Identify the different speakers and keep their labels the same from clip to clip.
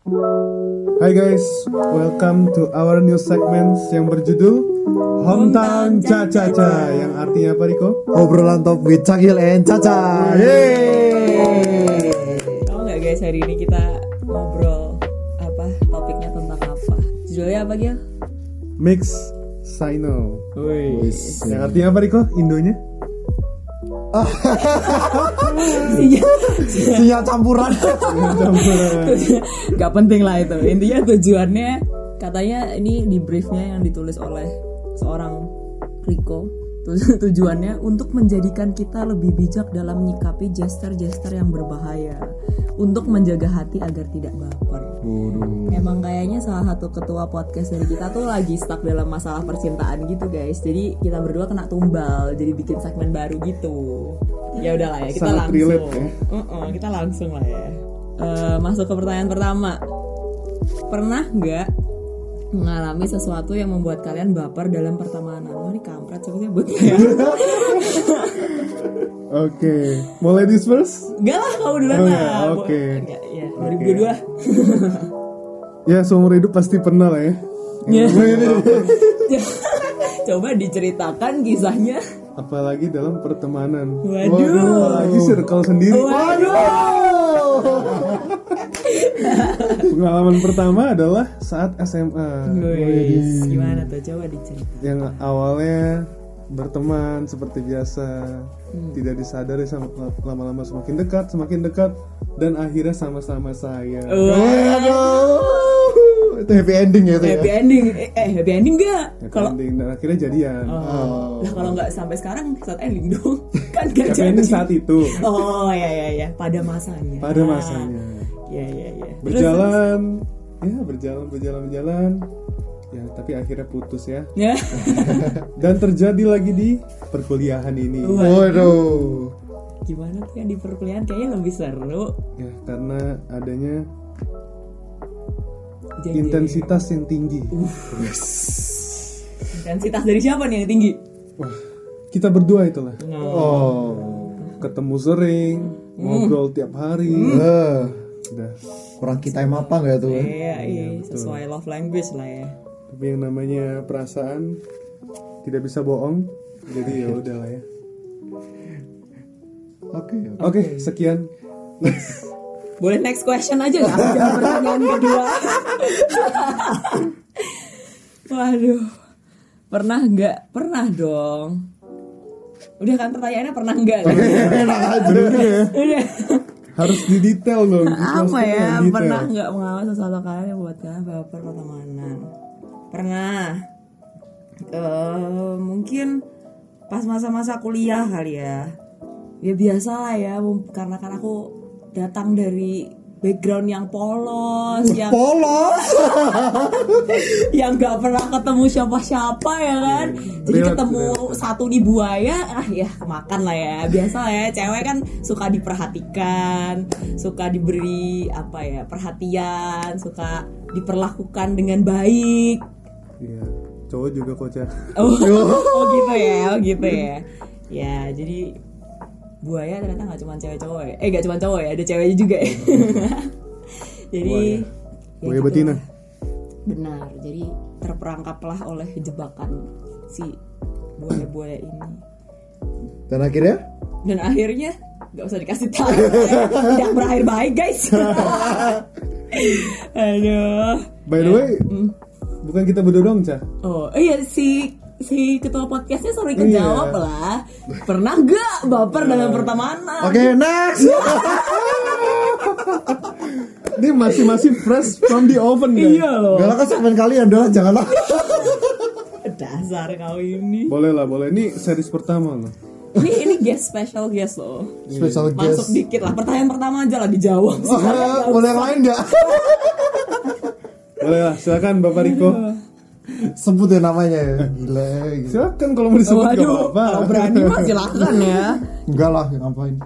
Speaker 1: Hai guys, welcome to our new segment yang berjudul Hometown Caca-Caca Yang artinya apa Riko?
Speaker 2: Obrolan top with Cakil and Caca. Yeay.
Speaker 3: Tahu nggak guys hari ini kita ngobrol apa topiknya tentang apa? Judulnya apa Gil?
Speaker 1: Mix Sino. Yang artinya apa Riko? Indonya?
Speaker 2: Sinyal campuran.
Speaker 3: nggak penting lah itu. Intinya tujuannya katanya ini di briefnya yang ditulis oleh seorang Rico. Tu- Tujuannya untuk menjadikan kita lebih bijak dalam menyikapi gesture-gesture yang berbahaya, untuk menjaga hati agar tidak baper. Emang kayaknya salah satu ketua podcast dari kita tuh lagi stuck dalam masalah percintaan gitu guys. Jadi kita berdua kena tumbal, jadi bikin segmen baru gitu. Ya udahlah ya, kita
Speaker 1: Sangat
Speaker 3: langsung.
Speaker 1: relate ya.
Speaker 3: Uh-uh, kita langsung lah ya. Eh, masuk ke pertanyaan pertama. Pernah nggak mengalami sesuatu yang membuat kalian baper dalam pertemanan? Wah ini kampret sebetulnya buat ya.
Speaker 1: Oke, mau ladies first?
Speaker 3: Enggak lah, kamu duluan
Speaker 1: Oh,
Speaker 3: lah.
Speaker 1: ya,
Speaker 3: Bo-
Speaker 1: oke.
Speaker 3: Enggak, ya,
Speaker 1: Oke.
Speaker 3: 2022.
Speaker 1: Ya seumur hidup pasti pernah lah ya
Speaker 3: Ya. Coba diceritakan kisahnya.
Speaker 1: Apalagi dalam pertemanan
Speaker 3: Waduh.
Speaker 1: Apalagi circle sendiri Pengalaman pertama adalah saat SMA
Speaker 3: Wih, gimana tuh? Coba diceritakan.
Speaker 1: yang awalnya berteman seperti biasa
Speaker 3: Hmm.
Speaker 1: tidak disadari sama lama-lama semakin dekat semakin dekat dan akhirnya sama-sama sayang
Speaker 2: Aduh. Itu happy ending ya itu ya.
Speaker 3: Happy ending, eh, eh, happy ending gak? Kalau
Speaker 1: ending dan akhirnya jadian
Speaker 3: Oh. Lah kalau nggak sampai sekarang saat ending dong. kan gak
Speaker 1: happy
Speaker 3: jadi.
Speaker 1: ending saat itu
Speaker 3: Oh ya ya ya, pada masanya.
Speaker 1: pada masanya
Speaker 3: Ya ya ya. Terus,
Speaker 1: berjalan ya berjalan berjalan berjalan ya tapi akhirnya putus ya
Speaker 3: Ya.
Speaker 1: dan terjadi lagi di perkuliahan ini
Speaker 2: Waduh.
Speaker 3: Gimana tuh yang di perkuliahan kayaknya lebih seru.
Speaker 1: ya karena adanya
Speaker 3: Jadi,
Speaker 1: intensitas yang tinggi.
Speaker 3: Intensitas dari siapa nih yang tinggi?
Speaker 1: wah kita berdua itulah.
Speaker 2: Oh.
Speaker 1: ketemu sering ngobrol tiap hari.
Speaker 2: Eh,
Speaker 1: udah.
Speaker 2: kurang kita yang apa nggak tuh?
Speaker 3: Iya, iya, sesuai love language lah ya.
Speaker 1: tapi yang namanya perasaan tidak bisa bohong. Jadi ya udahlah ya.
Speaker 2: Oke.
Speaker 1: oke sekian
Speaker 3: Boleh next question aja nggak? Jangan pertanyaan kedua. Waduh, pernah nggak? Pernah dong. Udah kan pertanyaannya pernah nggak?
Speaker 2: Enak aja.
Speaker 3: Udah.
Speaker 1: harus didetail dong
Speaker 3: Apa ya?
Speaker 1: detail.
Speaker 3: Pernah nggak mengalami sesuatu kalian yang buat kalian baper pertemanan? Pernah. Eh, mungkin pas masa-masa kuliah kali ya. Ya biasa lah ya, karena kan aku datang dari background yang polos, yang
Speaker 2: Polos.
Speaker 3: yang nggak pernah ketemu siapa-siapa ya kan? Jadi
Speaker 1: Relate,
Speaker 3: ketemu
Speaker 1: relate.
Speaker 3: satu di buaya ah ya kemakan lah ya. Biasa lah ya cewek kan suka diperhatikan suka diberi apa ya perhatian suka diperlakukan dengan baik.
Speaker 1: Iya cowok juga kocak
Speaker 3: oh, oh gitu ya oh gitu ya. Ya jadi buaya ternyata nggak cuma cewek cowok ya. Eh nggak cuma cowok ya ada ceweknya juga ya. Jadi
Speaker 1: Buaya.
Speaker 3: ya
Speaker 1: Buaya
Speaker 3: gitu.
Speaker 1: betina.
Speaker 3: lah. benar. Jadi terperangkaplah oleh jebakan si buaya-buaya ini.
Speaker 2: Dan akhirnya?
Speaker 3: dan akhirnya nggak usah dikasih tahu. Tidak berakhir baik guys. Aduh.
Speaker 1: By the way bukan kita berdua dong cah
Speaker 3: oh iya si si ketua podcastnya sorry
Speaker 1: Iya.
Speaker 3: kejawab lah. Pernah gak baper dalam pertemanan?
Speaker 2: Oke, next.
Speaker 1: ini masih masih fresh from the oven guys.
Speaker 3: Iya loh.
Speaker 2: Gak lah kan segmen kalian dah, janganlah.
Speaker 3: dasar kau ini.
Speaker 1: Boleh lah boleh. Ini series pertama loh.
Speaker 3: Ini ini guest special guest loh.
Speaker 2: Special
Speaker 3: masuk
Speaker 2: guest.
Speaker 3: dikit lah. Pertanyaan pertama aja lah dijawab.
Speaker 2: Ah, Boleh yang lain nggak?
Speaker 1: boleh lah silakan bapak Riko
Speaker 2: Sebut ya namanya ya. Gila.
Speaker 1: silakan kalau mau disebut
Speaker 3: Waduh,
Speaker 1: apa-apa
Speaker 3: kalau berani mah silakan ya.
Speaker 2: Enggak lah, ngapain?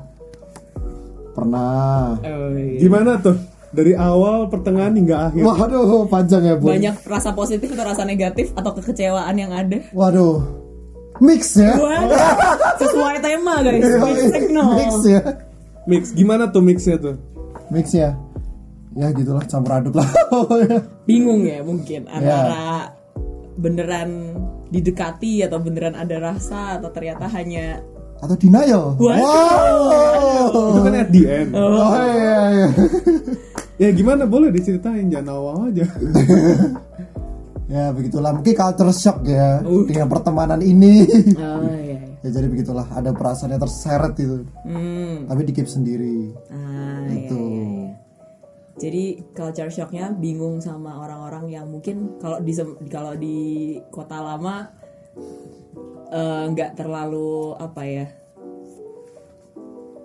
Speaker 2: Pernah.
Speaker 1: gimana tuh dari awal pertengahan hingga akhir
Speaker 2: Waduh, panjang ya, Bu.
Speaker 3: Banyak rasa positif atau rasa negatif atau kekecewaan yang ada.
Speaker 2: Waduh. Mix ya.
Speaker 3: Waduh, sesuai tema guys. Mixed signal.
Speaker 2: Mix ya.
Speaker 1: mix gimana tuh mixnya tuh
Speaker 2: Mix ya. ya gitulah campur aduk lah
Speaker 3: bingung ya mungkin antara beneran didekati atau beneran ada rasa atau ternyata hanya
Speaker 2: atau denial
Speaker 3: Waduh.
Speaker 2: wow
Speaker 1: Itu kan at the end.
Speaker 2: oh iya iya
Speaker 1: Ya gimana boleh diceritain jangan awal aja.
Speaker 2: ya begitulah mungkin culture shock ya dengan pertemanan ini
Speaker 3: oh iya, iya.
Speaker 2: ya jadi begitulah ada perasaan yang terseret itu
Speaker 3: Hmm.
Speaker 2: tapi dikip sendiri
Speaker 3: Ah, iya,
Speaker 2: Gitu.
Speaker 3: iya, iya. Jadi culture shocknya bingung sama orang-orang yang mungkin kalau di kalau di kota lama eh, nggak terlalu apa ya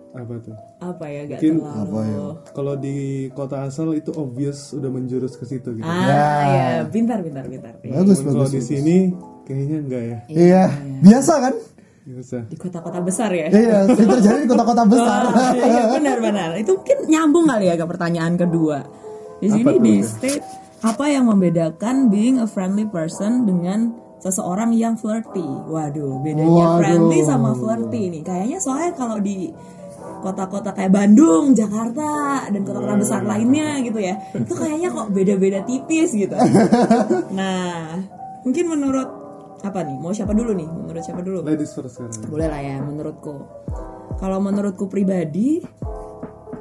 Speaker 1: Apa tuh?
Speaker 3: apa ya nggak
Speaker 1: Mungkin
Speaker 3: terlalu
Speaker 2: apa ya?
Speaker 1: Kalau di kota asal itu obvious udah menjurus ke situ gitu.
Speaker 3: ah ya pintar pintar pintar ya.
Speaker 2: bagus
Speaker 1: Cuman Kalau
Speaker 2: bagus
Speaker 1: di sini kayaknya enggak ya.
Speaker 2: iya biasa kan
Speaker 1: Bisa.
Speaker 3: di kota-kota besar ya?
Speaker 2: Iya itu terjadi di kota-kota besar.
Speaker 3: Ah, iya, benar-benar itu mungkin nyambung kali ya ke pertanyaan kedua. Di sini di state apa yang membedakan being a friendly person dengan seseorang yang flirty? Waduh bedanya
Speaker 2: Waduh.
Speaker 3: friendly sama flirty nih. Kayaknya soalnya kalau di kota-kota kayak Bandung, Jakarta dan kota-kota besar lainnya gitu ya itu kayaknya kok beda-beda tipis gitu. Nah mungkin menurut apa nih? Mau siapa dulu nih? Menurut siapa dulu?
Speaker 1: Ladies first sekarang.
Speaker 3: boleh lah ya menurutku. Kalau menurutku pribadi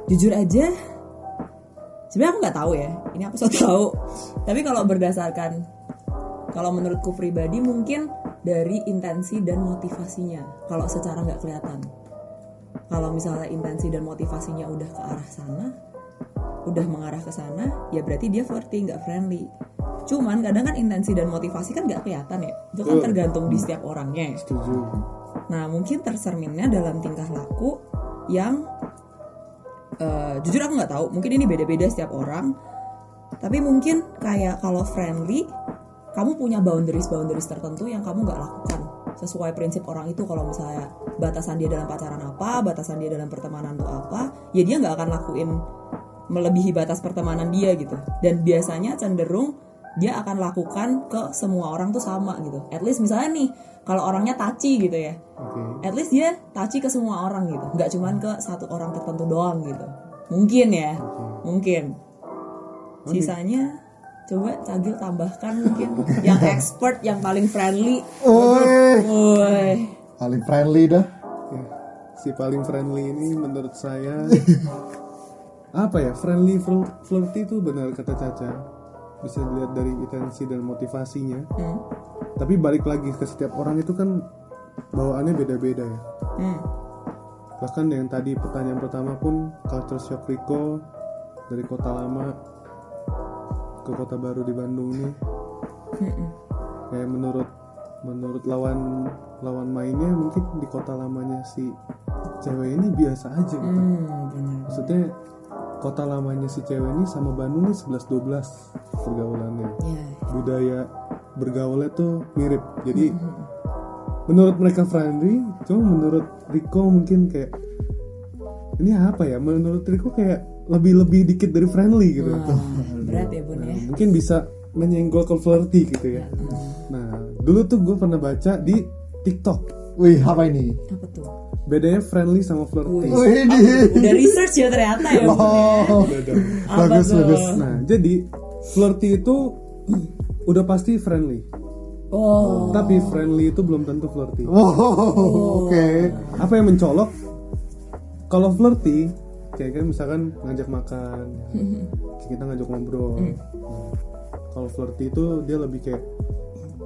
Speaker 3: jujur aja sebenarnya aku nggak tahu ya. Ini aku so tahu. Tapi kalau berdasarkan kalau menurutku pribadi mungkin dari intensi dan motivasinya. Kalau secara nggak kelihatan. Kalau misalnya intensi dan motivasinya udah ke arah sana udah mengarah ke sana ya berarti dia flirty nggak friendly cuman kadang kan intensi dan motivasi kan nggak kelihatan ya itu kan tergantung di setiap orangnya ya.
Speaker 1: Setuju.
Speaker 3: Nah, mungkin tercerminnya dalam tingkah laku yang eh, jujur aku nggak tahu. Mungkin ini beda-beda setiap orang. Tapi mungkin kayak kalau friendly, kamu punya boundaries-boundaries tertentu yang kamu nggak lakukan sesuai prinsip orang itu. Kalau misalnya batasan dia dalam pacaran apa, batasan dia dalam pertemanan itu apa, ya dia nggak akan lakuin melebihi batas pertemanan dia gitu. Dan biasanya cenderung dia akan lakukan ke semua orang tuh sama gitu. At least misalnya nih, kalau orangnya taci gitu ya,
Speaker 1: Oke.
Speaker 3: at least dia touchy ke semua orang gitu nggak cuman ke satu orang tertentu doang gitu mungkin ya mungkin sisanya coba Cagil tambahkan mungkin yang expert yang paling friendly
Speaker 2: Woi. paling friendly dah.
Speaker 1: Ya, si paling friendly ini menurut saya apa ya friendly flir- flirty itu benar kata Caca. Bisa dilihat dari intensi dan motivasinya.
Speaker 3: Hmm.
Speaker 1: tapi balik lagi ke setiap orang itu kan bawaannya beda-beda ya.
Speaker 3: Hmm.
Speaker 1: bahkan yang tadi pertanyaan pertama pun culture shock Rico dari kota lama ke kota baru di Bandung nih kayak menurut menurut lawan lawan mainnya mungkin di kota lamanya si cewek ini biasa aja gitu.
Speaker 3: Hmm,
Speaker 1: maksudnya kota lamanya si cewek ini sama Bandung nih 11-12 pergaulannya.
Speaker 3: Ya.
Speaker 1: budaya bergaulnya tuh mirip. Jadi menurut mereka friendly cuma menurut Rico mungkin kayak ini apa ya? Menurut Rico kayak lebih lebih dikit dari friendly gitu.
Speaker 3: Wah, berat ya bun ya.
Speaker 1: Nah, mungkin bisa menyenggol ke flirty gitu ya. Nah dulu tuh gue pernah baca di TikTok
Speaker 2: Wih, apa ini?
Speaker 3: Apa tuh?
Speaker 1: bedanya friendly sama flirty
Speaker 2: Wih, di.
Speaker 3: Udah research ya ternyata ya.
Speaker 2: Oh, bagus
Speaker 3: tuh?
Speaker 2: bagus.
Speaker 1: nah jadi flirty itu udah pasti friendly
Speaker 3: Oh.
Speaker 1: tapi friendly itu belum tentu flirty
Speaker 2: Wow, oke.
Speaker 1: apa yang mencolok kalau flirty kayak kan misalkan ngajak makan kita ngajak ngobrol
Speaker 3: Hmm.
Speaker 1: Nah, kalau flirty itu dia lebih kayak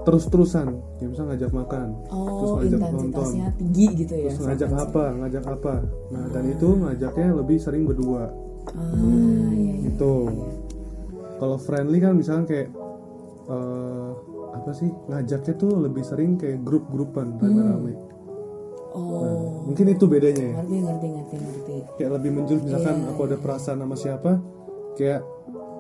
Speaker 1: terus-terusan. Kayak misal ngajak makan terus
Speaker 3: Oh,
Speaker 1: ngajak nonton.
Speaker 3: tinggi gitu ya.
Speaker 1: terus ngajak apa ngajak apa. Nah dan itu ngajaknya lebih sering berdua.
Speaker 3: Ah, iya, iya.
Speaker 1: itu kalau friendly kan misalkan kayak eh, apa sih ngajaknya tuh lebih sering kayak grup-grupan rame-rame.
Speaker 3: Oh,
Speaker 1: mungkin itu bedanya. Ya
Speaker 3: ngerti ngerti ngerti ngerti.
Speaker 1: kayak lebih menjurus misalkan
Speaker 3: Iya,
Speaker 1: aku ada perasaan sama siapa kayak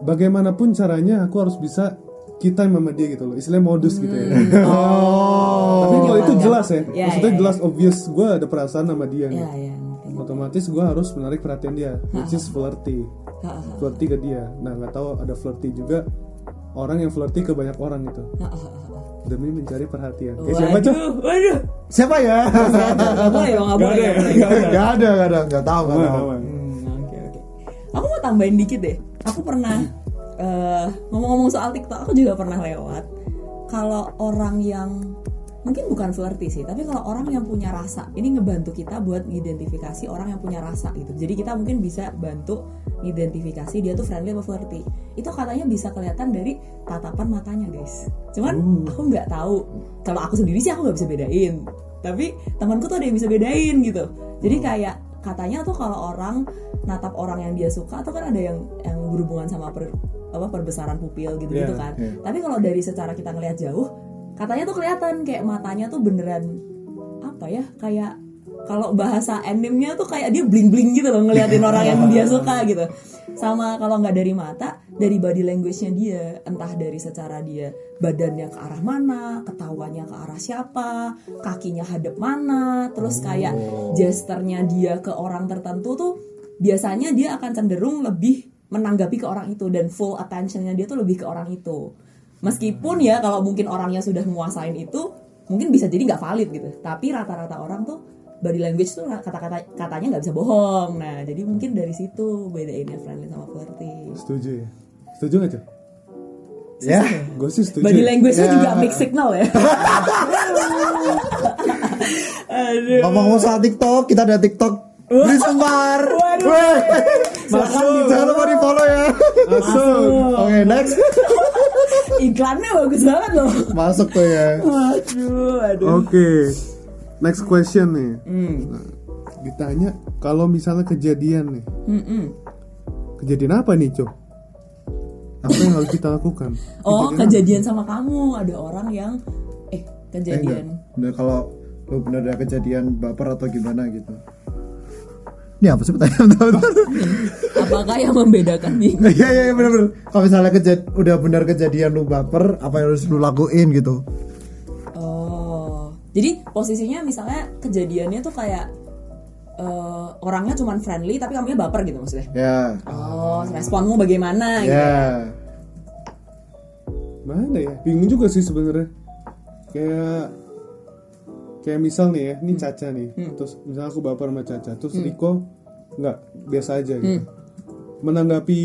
Speaker 1: bagaimanapun caranya aku harus bisa kita sama dia gitu loh istilahnya modus gitu ya
Speaker 2: Oh.
Speaker 1: tapi kalau itu
Speaker 3: Iya,
Speaker 1: jelas ya
Speaker 3: iya,
Speaker 1: maksudnya
Speaker 3: iya,
Speaker 1: jelas obvious gue ada perasaan sama dia nih
Speaker 3: Ya ya
Speaker 1: otomatis gue harus menarik perhatian dia which is flirty
Speaker 3: Ha, ha,
Speaker 1: flirty ke dia nah nggak tahu ada flirty juga orang yang flirty ke banyak orang gitu
Speaker 3: ha, ha, ha.
Speaker 1: demi mencari perhatian kayak siapa cok
Speaker 3: Waduh, waduh.
Speaker 2: Siapa ya?
Speaker 3: Gak boleh dong, gak boleh.
Speaker 1: ada
Speaker 3: nggak
Speaker 1: ya?
Speaker 3: boleh.
Speaker 2: Gak ada, gak ada, gak tahu, gak tahu.
Speaker 3: Hmm, Oke oke. Aku mau tambahin dikit deh. aku pernah eh, ngomong-ngomong soal TikTok aku juga pernah lewat. Kalau orang yang mungkin bukan flirty sih tapi kalau orang yang punya rasa ini ngebantu kita buat identifikasi orang yang punya rasa gitu. Jadi kita mungkin bisa bantu identifikasi dia tuh friendly atau flirty. Itu katanya bisa kelihatan dari tatapan matanya guys. Cuman aku nggak tahu. Kalau aku sendiri sih aku nggak bisa bedain. Tapi temanku tuh ada yang bisa bedain gitu. Jadi kayak katanya tuh kalau orang natap orang yang dia suka tuh kan ada yang yang berhubungan sama per, apa perbesaran pupil gitu gitu
Speaker 1: Iya,
Speaker 3: kan.
Speaker 2: iya.
Speaker 3: tapi kalau dari secara kita ngelihat jauh katanya tuh kelihatan kayak matanya tuh beneran apa ya kayak kalau bahasa animnya tuh kayak dia bling bling gitu loh ngeliatin orang yang dia suka gitu. Sama kalau nggak dari mata dari body language-nya dia entah dari secara dia badannya ke arah mana ketawanya ke arah siapa kakinya hadap mana terus kayak gesternya dia ke orang tertentu tuh biasanya dia akan cenderung lebih menanggapi ke orang itu dan full attentionnya dia tuh lebih ke orang itu meskipun ya kalau mungkin orangnya sudah menguasain itu mungkin bisa jadi nggak valid gitu tapi rata-rata orang tuh body language tuh kata-kata katanya nggak bisa bohong nah jadi mungkin dari situ bedainnya friendly sama flirty
Speaker 1: Setuju ya? Setuju gak, Cok?
Speaker 2: Ya.
Speaker 1: Gue sih setuju.
Speaker 3: body
Speaker 1: ya.
Speaker 3: language-nya
Speaker 2: Ya.
Speaker 3: juga mix signal ya aduh
Speaker 2: Ngomong-ngomong soal TikTok, kita ada TikTok Beli Sembar.
Speaker 1: Masuk.
Speaker 2: Jangan lupa di follow ya.
Speaker 1: Masuk.
Speaker 2: Oke, next.
Speaker 3: iklannya bagus banget loh
Speaker 2: Masuk tuh ya.
Speaker 3: aduh aduh
Speaker 1: Oke. Next question nih.
Speaker 3: Hmm.
Speaker 1: Nah, ditanya kalau misalnya kejadian nih. Kejadian apa nih, Cok? Apa yang harus kita lakukan?
Speaker 3: oh
Speaker 1: Kejadian
Speaker 3: kejadian sama kamu ada orang yang eh
Speaker 2: Eh, enggak.
Speaker 3: kejadian
Speaker 2: Bener kalau lu bener ada kejadian baper atau gimana gitu. Ini apa sih pertanyaan? Bentar, bentar.
Speaker 3: apakah yang membedakan nih
Speaker 2: Iya iya iya, bener bener. Kalau misalnya kejad udah benar kejadian lu baper, apa yang harus lu lakuin gitu?
Speaker 3: Oh, jadi posisinya misalnya kejadiannya tuh kayak eh, orangnya cuman friendly tapi kamunya baper gitu maksudnya.
Speaker 2: Ya.
Speaker 3: Oh, responmu bagaimana? Gitu.
Speaker 2: Ya.
Speaker 1: Mana ya? Bingung juga sih sebenarnya. Kayak kayak misal nih ya, ini Caca nih. Terus misalnya aku baper sama Caca, terus Riko nggak biasa aja gitu. Menanggapi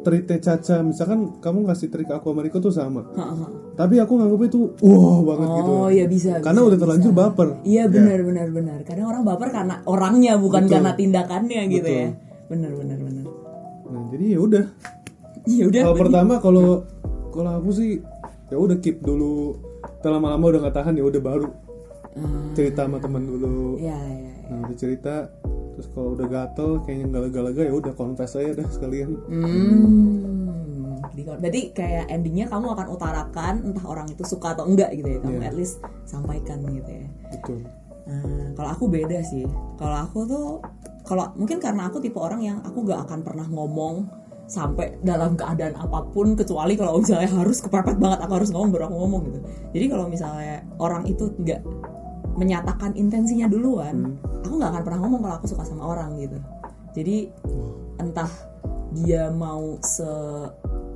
Speaker 1: treatnya Caca, misalkan kamu ngasih trik aku sama Riko tuh sama.
Speaker 3: Ha-ha.
Speaker 1: Tapi aku nganggapnya tuh wah banget gitu.
Speaker 3: Oh iya bisa.
Speaker 1: Karena
Speaker 3: bisa,
Speaker 1: udah terlanjur
Speaker 3: bisa.
Speaker 1: baper.
Speaker 3: Iya benar benar benar. Kadang orang baper karena orangnya bukan
Speaker 1: Betul.
Speaker 3: karena tindakannya gitu
Speaker 1: Betul.
Speaker 3: ya. Benar benar benar.
Speaker 1: Nah, jadi ya udah.
Speaker 3: Ya udah.
Speaker 1: Kalau pertama kalau kalau aku sih ya udah keep dulu. Setelah lama-lama udah nggak tahan ya udah baru
Speaker 3: Ah,
Speaker 1: cerita sama teman dulu.
Speaker 3: Iya iya. iya.
Speaker 1: Nah cerita terus kalau udah gatel kayaknya nggak lega-lega ya udah confess aja dah sekalian.
Speaker 3: Hmm. Berarti kayak endingnya kamu akan utarakan entah orang itu suka atau enggak gitu ya. Kamu
Speaker 1: Iya.
Speaker 3: at least sampaikan gitu ya.
Speaker 1: Betul.
Speaker 3: Nah, kalau aku beda sih. Kalau aku tuh, kalau mungkin karena aku tipe orang yang aku gak akan pernah ngomong sampai dalam keadaan apa pun kecuali kalau misalnya harus kepepet banget aku harus ngomong baru aku ngomong gitu. Jadi kalau misalnya orang itu nggak menyatakan intensinya duluan, aku nggak akan pernah ngomong kalau aku suka sama orang gitu. Jadi entah dia mau se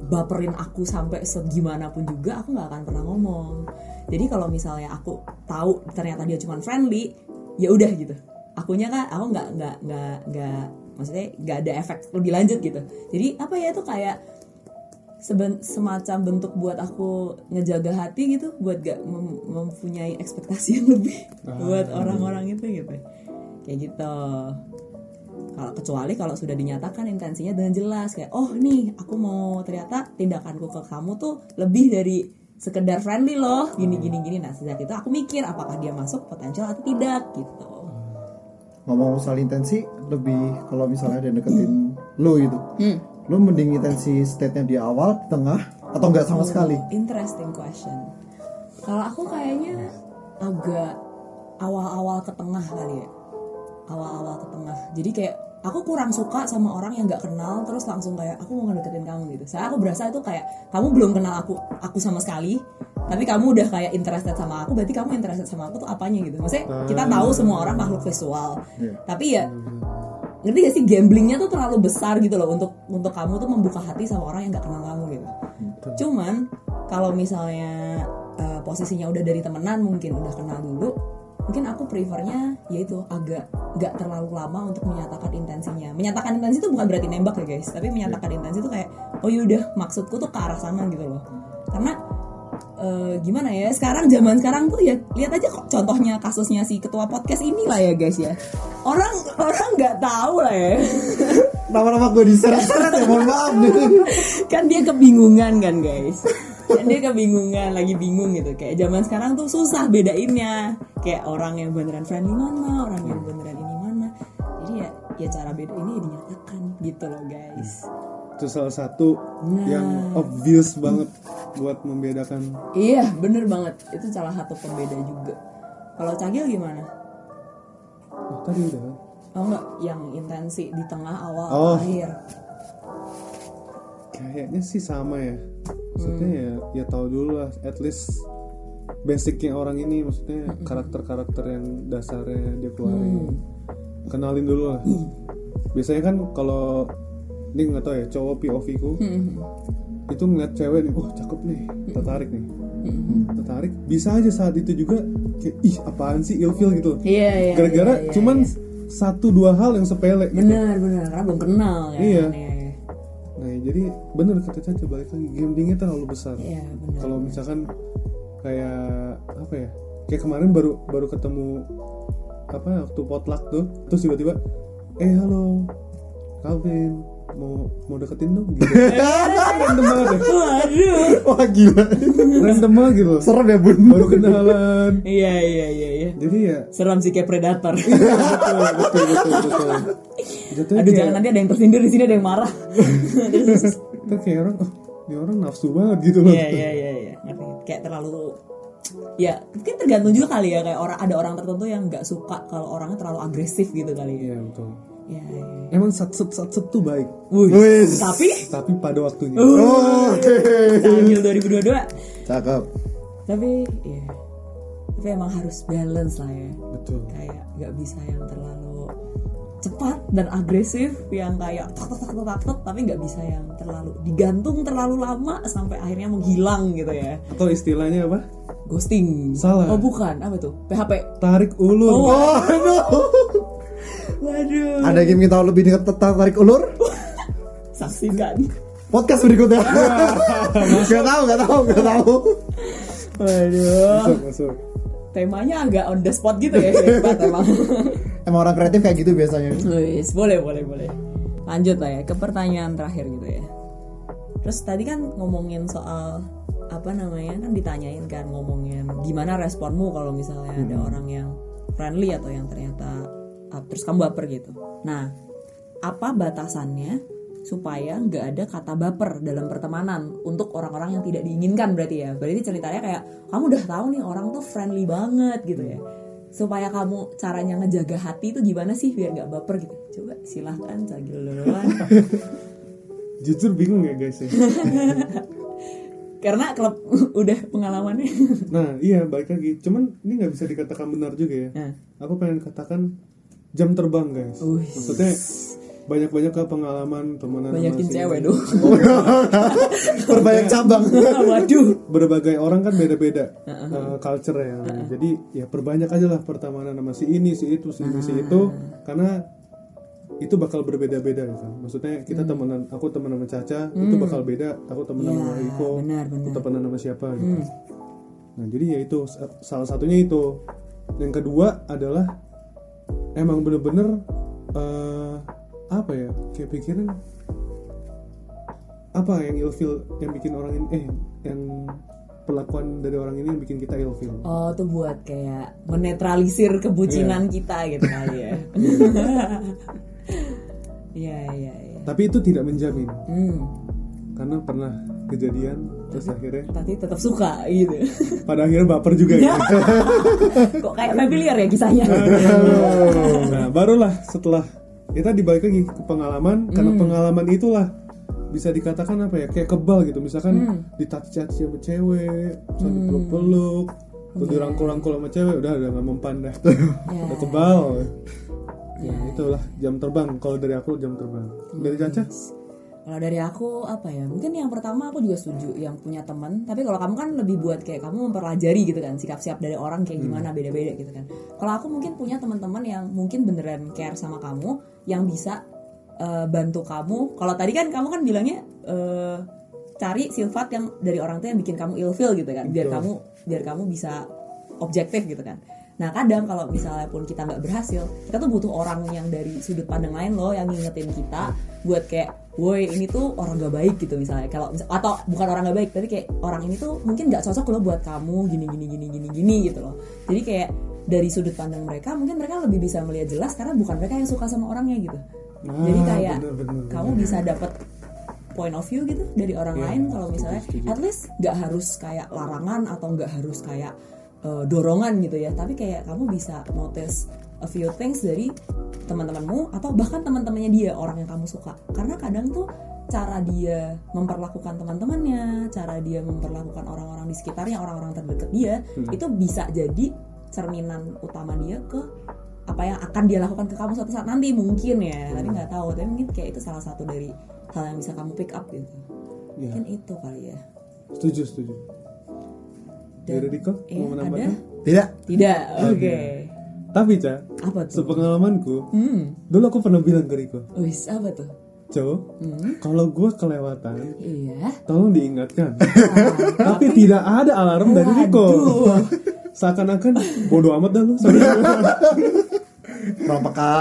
Speaker 3: baperin aku sampai segimana pun juga aku nggak akan pernah ngomong. Jadi kalau misalnya aku tahu ternyata dia cuma friendly ya udah gitu. Akunya kan aku nggak nggak nggak nggak maksudnya nggak ada efek lebih lanjut gitu. Jadi apa ya itu kayak seben- semacam bentuk buat aku ngejaga hati gitu buat gak mem- mempunyai ekspektasi yang lebih buat orang-orang itu gitu. Kayak gitu. Kalau kecuali kalau sudah dinyatakan intensinya dengan jelas kayak oh nih aku mau ternyata tindakanku ke kamu tuh lebih dari sekedar friendly loh. Gini gini gini. Nah sejak itu aku mikir apakah dia masuk potensial atau tidak gitu.
Speaker 2: Ngomong soal intensi, lebih kalau misalnya ada yang deketin lu gitu.
Speaker 3: hmm.
Speaker 2: Lu mending intensi state-nya di awal, di tengah, atau enggak sama sekali?
Speaker 3: interesting question. Kalau aku kayaknya agak awal-awal ke tengah kali ya. Awal-awal ke tengah. Jadi kayak aku kurang suka sama orang yang nggak kenal terus langsung kayak aku mau ngedeketin kamu gitu. Saya aku berasa itu kayak kamu belum kenal aku aku sama sekali tapi kamu udah kayak interested sama aku berarti kamu interested sama aku tuh apanya gitu. Maksudnya kita tahu semua orang makhluk visual.
Speaker 2: Iya.
Speaker 3: tapi ya ngerti gak sih? Gamblingnya tuh terlalu besar gitu loh untuk untuk kamu tuh membuka hati sama orang yang nggak kenal kamu gitu. Cuman kalau misalnya eh, posisinya udah dari temenan mungkin udah kenal dulu mungkin aku prefernya yaitu agak nggak terlalu lama untuk menyatakan intensinya. Menyatakan intensi itu bukan berarti nembak ya guys. Tapi menyatakan intensi itu kayak oh yaudah maksudku tuh ke arah sana gitu loh. Karena eh, gimana ya sekarang zaman sekarang tuh ya lihat aja kok contohnya kasusnya si ketua podcast inilah ya guys ya. Orang orang nggak tahu lah ya.
Speaker 2: Nama-nama gue diseret-seret ya mohon maaf nih.
Speaker 3: kan dia kebingungan kan guys. Kan dia kebingungan lagi bingung gitu. Kayak zaman sekarang tuh susah bedainnya. Kayak orang yang beneran friendly mana orang yang beneran ini mana. Jadi ya ya cara beda ini ya dinyatakan gitu loh guys.
Speaker 1: Itu salah satu
Speaker 3: Nah.
Speaker 1: yang obvious banget buat membedakan
Speaker 3: iya bener banget itu salah satu pembeda juga kalau cagil gimana
Speaker 1: oh, tadi udah
Speaker 3: oh enggak yang intensi di tengah awal
Speaker 1: Oh.
Speaker 3: akhir
Speaker 1: kayaknya sih sama ya maksudnya
Speaker 3: Hmm.
Speaker 1: ya ya tahu dulu lah at least basicnya orang ini maksudnya
Speaker 3: Hmm.
Speaker 1: karakter-karakter yang dasarnya dia keluarin
Speaker 3: Hmm.
Speaker 1: kenalin dulu lah biasanya kan kalau ini nggak tahu ya cowok POV ku
Speaker 3: Hmm.
Speaker 1: Itu ngeliat cewek nih oh cakep nih tertarik nih. Tertarik. Bisa aja saat itu juga kayak ih apaan sih ilfil? gitu
Speaker 3: iya iya
Speaker 1: gara-gara
Speaker 3: iya, iya,
Speaker 1: cuman
Speaker 3: iya.
Speaker 1: satu dua hal yang sepele gitu.
Speaker 3: bener bener karena belum kenal kan
Speaker 1: Iya.
Speaker 3: iya
Speaker 1: nah jadi bener kata Caca balik lagi. Gambingnya terlalu besar.
Speaker 3: Iya, bener
Speaker 1: kalau misalkan kayak apa ya kayak kemarin baru baru ketemu apa waktu potluck tuh terus tiba-tiba eh halo Calvin mau mau deketin dong gitu random banget ya.
Speaker 3: Waduh.
Speaker 2: Wah gila.
Speaker 1: random banget gitu
Speaker 2: Serem ya bun.
Speaker 1: baru kenalan.
Speaker 3: Iya iya iya iya.
Speaker 1: Jadi ya
Speaker 3: seram sih kayak predator.
Speaker 1: Betul betul betul betul. Jatuhnya
Speaker 3: aduh
Speaker 1: kayak,
Speaker 3: jangan nanti ada yang tersindir di sini ada yang marah. Terus,
Speaker 1: kayak orang oh ini orang nafsu banget gitu loh.
Speaker 3: Iya iya iya iya. Kayak terlalu ya mungkin tergantung juga kali ya. Kayak orang ada orang tertentu yang nggak suka kalau orangnya terlalu agresif gitu kali ya.
Speaker 1: Iya betul
Speaker 3: iya iya
Speaker 1: emang satset satset tuh baik.
Speaker 2: Wis.
Speaker 3: tapi?
Speaker 1: Tapi pada waktunya.
Speaker 2: Oh, Oke.
Speaker 3: Cagil 2022
Speaker 2: Cakep.
Speaker 3: tapi ya. Tapi emang harus balance lah ya.
Speaker 1: Betul.
Speaker 3: Kayak nggak bisa yang terlalu cepat dan agresif yang kayak tok tok tok tok tok, tapi nggak bisa yang terlalu digantung terlalu lama sampai akhirnya menghilang gitu ya.
Speaker 1: Atau istilahnya apa?
Speaker 3: Ghosting.
Speaker 1: Salah.
Speaker 3: oh bukan. Apa tuh? PHP
Speaker 1: tarik ulur.
Speaker 3: Oh.
Speaker 2: Oh, aduh.
Speaker 3: Waduh.
Speaker 2: Ada yang ingin tahu lebih tentang tarik ulur?
Speaker 3: saksikan.
Speaker 2: Podcast berikutnya. gak tahu, gak tahu, gak tahu.
Speaker 3: waduh.
Speaker 1: Masuk masuk.
Speaker 3: Temanya agak on the spot gitu ya hebat emang.
Speaker 2: Emang orang kreatif kayak gitu biasanya.
Speaker 3: Wis, boleh boleh boleh. Lanjut lah ya ke pertanyaan terakhir gitu ya. Terus tadi kan ngomongin soal apa namanya kan ditanyain kan ngomongin gimana responmu kalau misalnya ada orang yang friendly atau yang ternyata terus kamu baper gitu. Nah apa batasannya supaya nggak ada kata baper dalam pertemanan untuk orang-orang yang tidak diinginkan berarti ya? Berarti ceritanya kayak kamu udah tahu nih orang tuh friendly banget gitu ya. Supaya kamu caranya ngejaga hati itu gimana sih biar nggak baper gitu? Coba silahkan cagil duluan.
Speaker 1: Jujur bingung ya guys ya.
Speaker 3: Karena klub udah pengalamannya.
Speaker 1: Nah iya balik lagi. Cuman ini nggak bisa dikatakan benar juga ya.
Speaker 3: Nah.
Speaker 1: aku pengen katakan jam terbang guys.
Speaker 3: Wih.
Speaker 1: maksudnya banyak-banyak ke pengalaman temenan
Speaker 3: banyakin cewek dong.
Speaker 2: Perbanyak cabang.
Speaker 3: waduh.
Speaker 1: Berbagai orang kan beda-beda uh, culture ya jadi ya perbanyak aja lah pertemanan sama si ini si itu si ini si itu. Karena itu bakal berbeda-beda gitu maksudnya kita temenan aku temenan sama Caca itu bakal beda. Aku temenan
Speaker 3: Ya,
Speaker 1: sama Iko
Speaker 3: benar,
Speaker 1: aku temenan sama siapa gitu. Nah jadi ya itu sa- salah satunya itu. Yang kedua adalah emang bener-bener eh, apa ya kayak pikiran apa yang ilfil yang bikin orang ini eh yang perlakuan dari orang ini yang bikin kita ilfil?
Speaker 3: Oh tuh buat kayak menetralisir kebucinan kita gitu kali ya. Iya iya iya.
Speaker 1: Tapi itu tidak menjamin.
Speaker 3: Hmm.
Speaker 1: karena pernah kejadian terus akhirnya
Speaker 3: tapi tetap suka gitu.
Speaker 1: Pada akhirnya baper juga gitu.
Speaker 3: kok kayak familiar ya kisahnya?
Speaker 1: Nah barulah setelah kita dibalik lagi ke pengalaman karena pengalaman itulah bisa dikatakan apa ya kayak kebal gitu. Misalkan ditati-tati sama cewek misalnya dipeluk-peluk atau dirangkul-rangkul sama cewek udah udah nggak mempan dah. Udah kebal. Ya itulah jam terbang. Kalau dari aku jam terbang. Dari Caca
Speaker 3: Kalau dari aku apa ya? Mungkin yang pertama aku juga setuju yang punya teman. Tapi kalau kamu kan lebih buat kayak kamu mempelajari gitu kan sikap siap dari orang kayak gimana beda-beda gitu kan. Kalau aku mungkin punya teman-teman yang mungkin beneran care sama kamu, yang bisa eh, bantu kamu. Kalau tadi kan kamu kan bilangnya eh, cari sifat yang dari orang tua yang bikin kamu ilfeel gitu kan, biar
Speaker 1: Betul.
Speaker 3: kamu biar kamu bisa objektif gitu kan. Nah kadang kalau misalnya pun kita nggak berhasil, kita tuh butuh orang yang dari sudut pandang lain loh yang ngingetin kita buat kayak, woi ini tuh orang gak baik gitu misalnya. Kalau misal- atau bukan orang gak baik, tapi kayak orang ini tuh mungkin nggak cocok loh buat kamu gini gini gini gini gini gitu loh. Jadi kayak dari sudut pandang mereka mungkin mereka lebih bisa melihat jelas karena bukan mereka yang suka sama orangnya gitu.
Speaker 1: Ah,
Speaker 3: Jadi kayak
Speaker 1: bener, bener,
Speaker 3: kamu bisa dapet point of view gitu dari orang
Speaker 1: Iya,
Speaker 3: lain kalau misalnya
Speaker 1: setuju.
Speaker 3: at least nggak harus kayak larangan atau nggak harus kayak uh, dorongan gitu ya tapi kayak kamu bisa notice a few things dari teman-temanmu atau bahkan teman-temannya dia orang yang kamu suka. Karena kadang tuh cara dia memperlakukan teman-temannya cara dia memperlakukan orang-orang di sekitarnya orang-orang terdekat dia itu bisa jadi cerminan utama dia ke apa yang akan dia lakukan ke kamu suatu saat. Nanti mungkin ya tapi nggak tahu. Tapi mungkin kayak itu salah satu dari hal yang bisa kamu pick up gitu.
Speaker 1: Iya.
Speaker 3: mungkin itu kali ya.
Speaker 1: Setuju, setuju.
Speaker 3: Dan-
Speaker 1: Dari Riko,
Speaker 3: eh,
Speaker 1: mau menambahkan?
Speaker 2: Tidak.
Speaker 3: tidak. oke
Speaker 1: Tapi, Ca,
Speaker 3: apa tuh?
Speaker 1: sepengalamanku,
Speaker 3: hmm.
Speaker 1: dulu aku pernah bilang ke Riko,
Speaker 3: wis apa tuh?
Speaker 1: Co,
Speaker 3: hmm.
Speaker 1: kalau gue kelewatan,
Speaker 3: iya.
Speaker 1: tolong diingatkan. Tapi tidak ada alarm dari Riko. Seakan-akan bodoh amat dah lu.
Speaker 2: Kurang peka.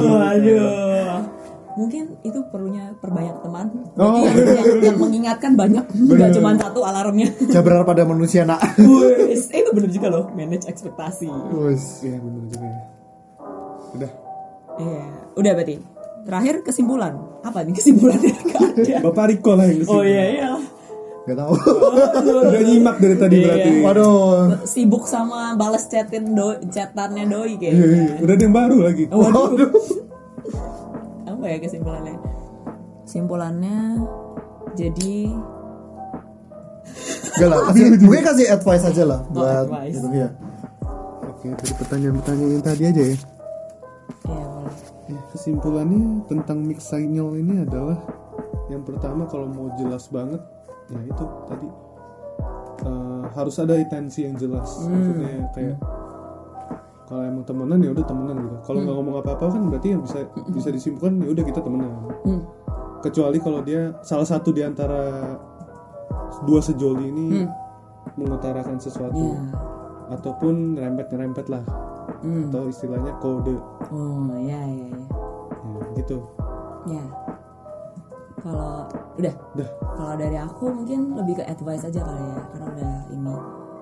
Speaker 3: waduh mungkin itu perlunya perbanyak teman
Speaker 1: Oh.
Speaker 3: Yang, yang, yang mengingatkan banyak nggak cuma satu alarmnya
Speaker 2: Jabrar pada manusia nak.
Speaker 3: Eh, itu bener juga loh manage ekspektasi
Speaker 2: Wes.
Speaker 1: Iya benar juga ya. Udah.
Speaker 3: Iya, udah berarti. Terakhir kesimpulan. Apa nih kesimpulannya?
Speaker 1: Bapak Riko lah yang.
Speaker 3: Oh iya iya.
Speaker 2: Gak tahu.
Speaker 1: Udah nyimak dari tadi
Speaker 3: Iya.
Speaker 1: berarti.
Speaker 2: Waduh.
Speaker 3: Sibuk sama balas chatin do chatannya doi
Speaker 1: Iya,
Speaker 3: kayaknya.
Speaker 1: iya. Udah ada yang baru lagi.
Speaker 3: Waduh. Apa ya kesimpulannya? Kesimpulannya jadi
Speaker 2: Gak lah. Kasih, mungkin kasih advice aja lah
Speaker 3: Oh,
Speaker 2: buat
Speaker 3: advice.
Speaker 2: itu ya.
Speaker 1: Oke, dari pertanyaan-pertanyaan yang tadi aja ya.
Speaker 3: ya boleh.
Speaker 1: Ya, kesimpulannya tentang mix signal ini adalah yang pertama kalau mau jelas banget ya itu tadi eh, harus ada intensi yang jelas maksudnya kayak kalau emang temenan ya udah temenan gitu kalau nggak ngomong apa-apa kan berarti yang bisa bisa disimpulkan ya udah kita temenan
Speaker 3: Hmm.
Speaker 1: kecuali kalau dia salah satu di antara dua sejoli ini mengutarakan sesuatu
Speaker 3: Ya.
Speaker 1: ataupun nyerempet-nyerempet lah
Speaker 3: Hmm.
Speaker 1: atau istilahnya kode
Speaker 3: Oh ya ya ya.
Speaker 1: ya, gitu
Speaker 3: Ya. Kalau udah
Speaker 1: udah
Speaker 3: Kalau dari aku mungkin lebih ke advice aja kali ya, karena udah ini.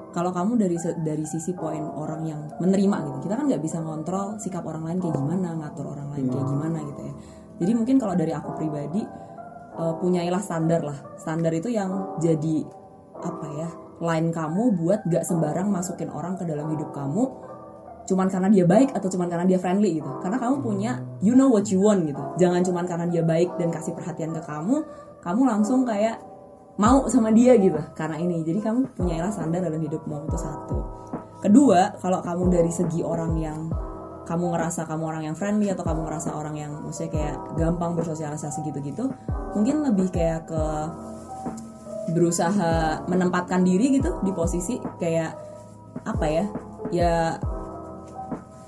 Speaker 3: Kalau kamu dari dari sisi poin orang yang menerima gitu, kita kan nggak bisa ngontrol sikap orang lain kayak gimana, ngatur orang lain kayak gimana gitu ya. Jadi mungkin kalau dari aku pribadi eh, punyailah standar lah. Standar itu yang jadi apa ya line kamu buat gak sembarang masukin orang ke dalam hidup kamu cuman karena dia baik atau cuman karena dia friendly gitu karena kamu punya you know what you want gitu jangan cuman karena dia baik dan kasih perhatian ke kamu kamu langsung kayak mau sama dia gitu karena ini. Jadi kamu punyailah standar dalam hidupmu itu satu. Kedua kalau kamu dari segi orang yang kamu ngerasa kamu orang yang friendly atau kamu ngerasa orang yang maksudnya kayak gampang bersosialisasi gitu-gitu mungkin lebih kayak ke berusaha menempatkan diri gitu di posisi kayak apa ya? Ya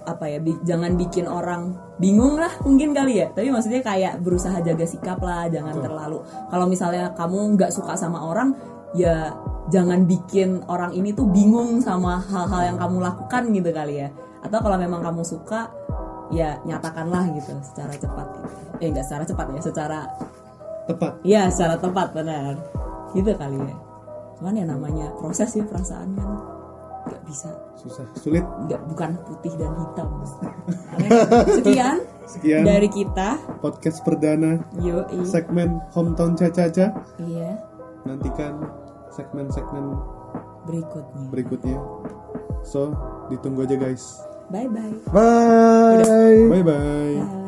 Speaker 3: apa ya bi- jangan bikin orang bingung lah mungkin kali ya. Tapi maksudnya kayak berusaha jaga sikap lah jangan terlalu kalau misalnya kamu nggak suka sama orang ya jangan bikin orang ini tuh bingung sama hal-hal yang kamu lakukan gitu kali ya. Atau kalau memang kamu suka ya nyatakanlah gitu secara cepat gitu. eh nggak secara cepat ya secara
Speaker 1: tepat.
Speaker 3: Iya secara tepat benar. Gitu kali ya. Cuman ya namanya proses sih perasaan kan nggak bisa.
Speaker 1: Susah sulit.
Speaker 3: Nggak bukan putih dan hitam. Sekian
Speaker 1: sekian
Speaker 3: dari kita.
Speaker 1: podcast perdana
Speaker 3: yo
Speaker 1: segmen hometown caca-caca
Speaker 3: iya.
Speaker 1: Nantikan segmen-segmen
Speaker 3: berikutnya.
Speaker 1: berikutnya. So ditunggu aja guys.
Speaker 3: Bye bye.
Speaker 2: Bye.
Speaker 1: bye bye
Speaker 3: Bye.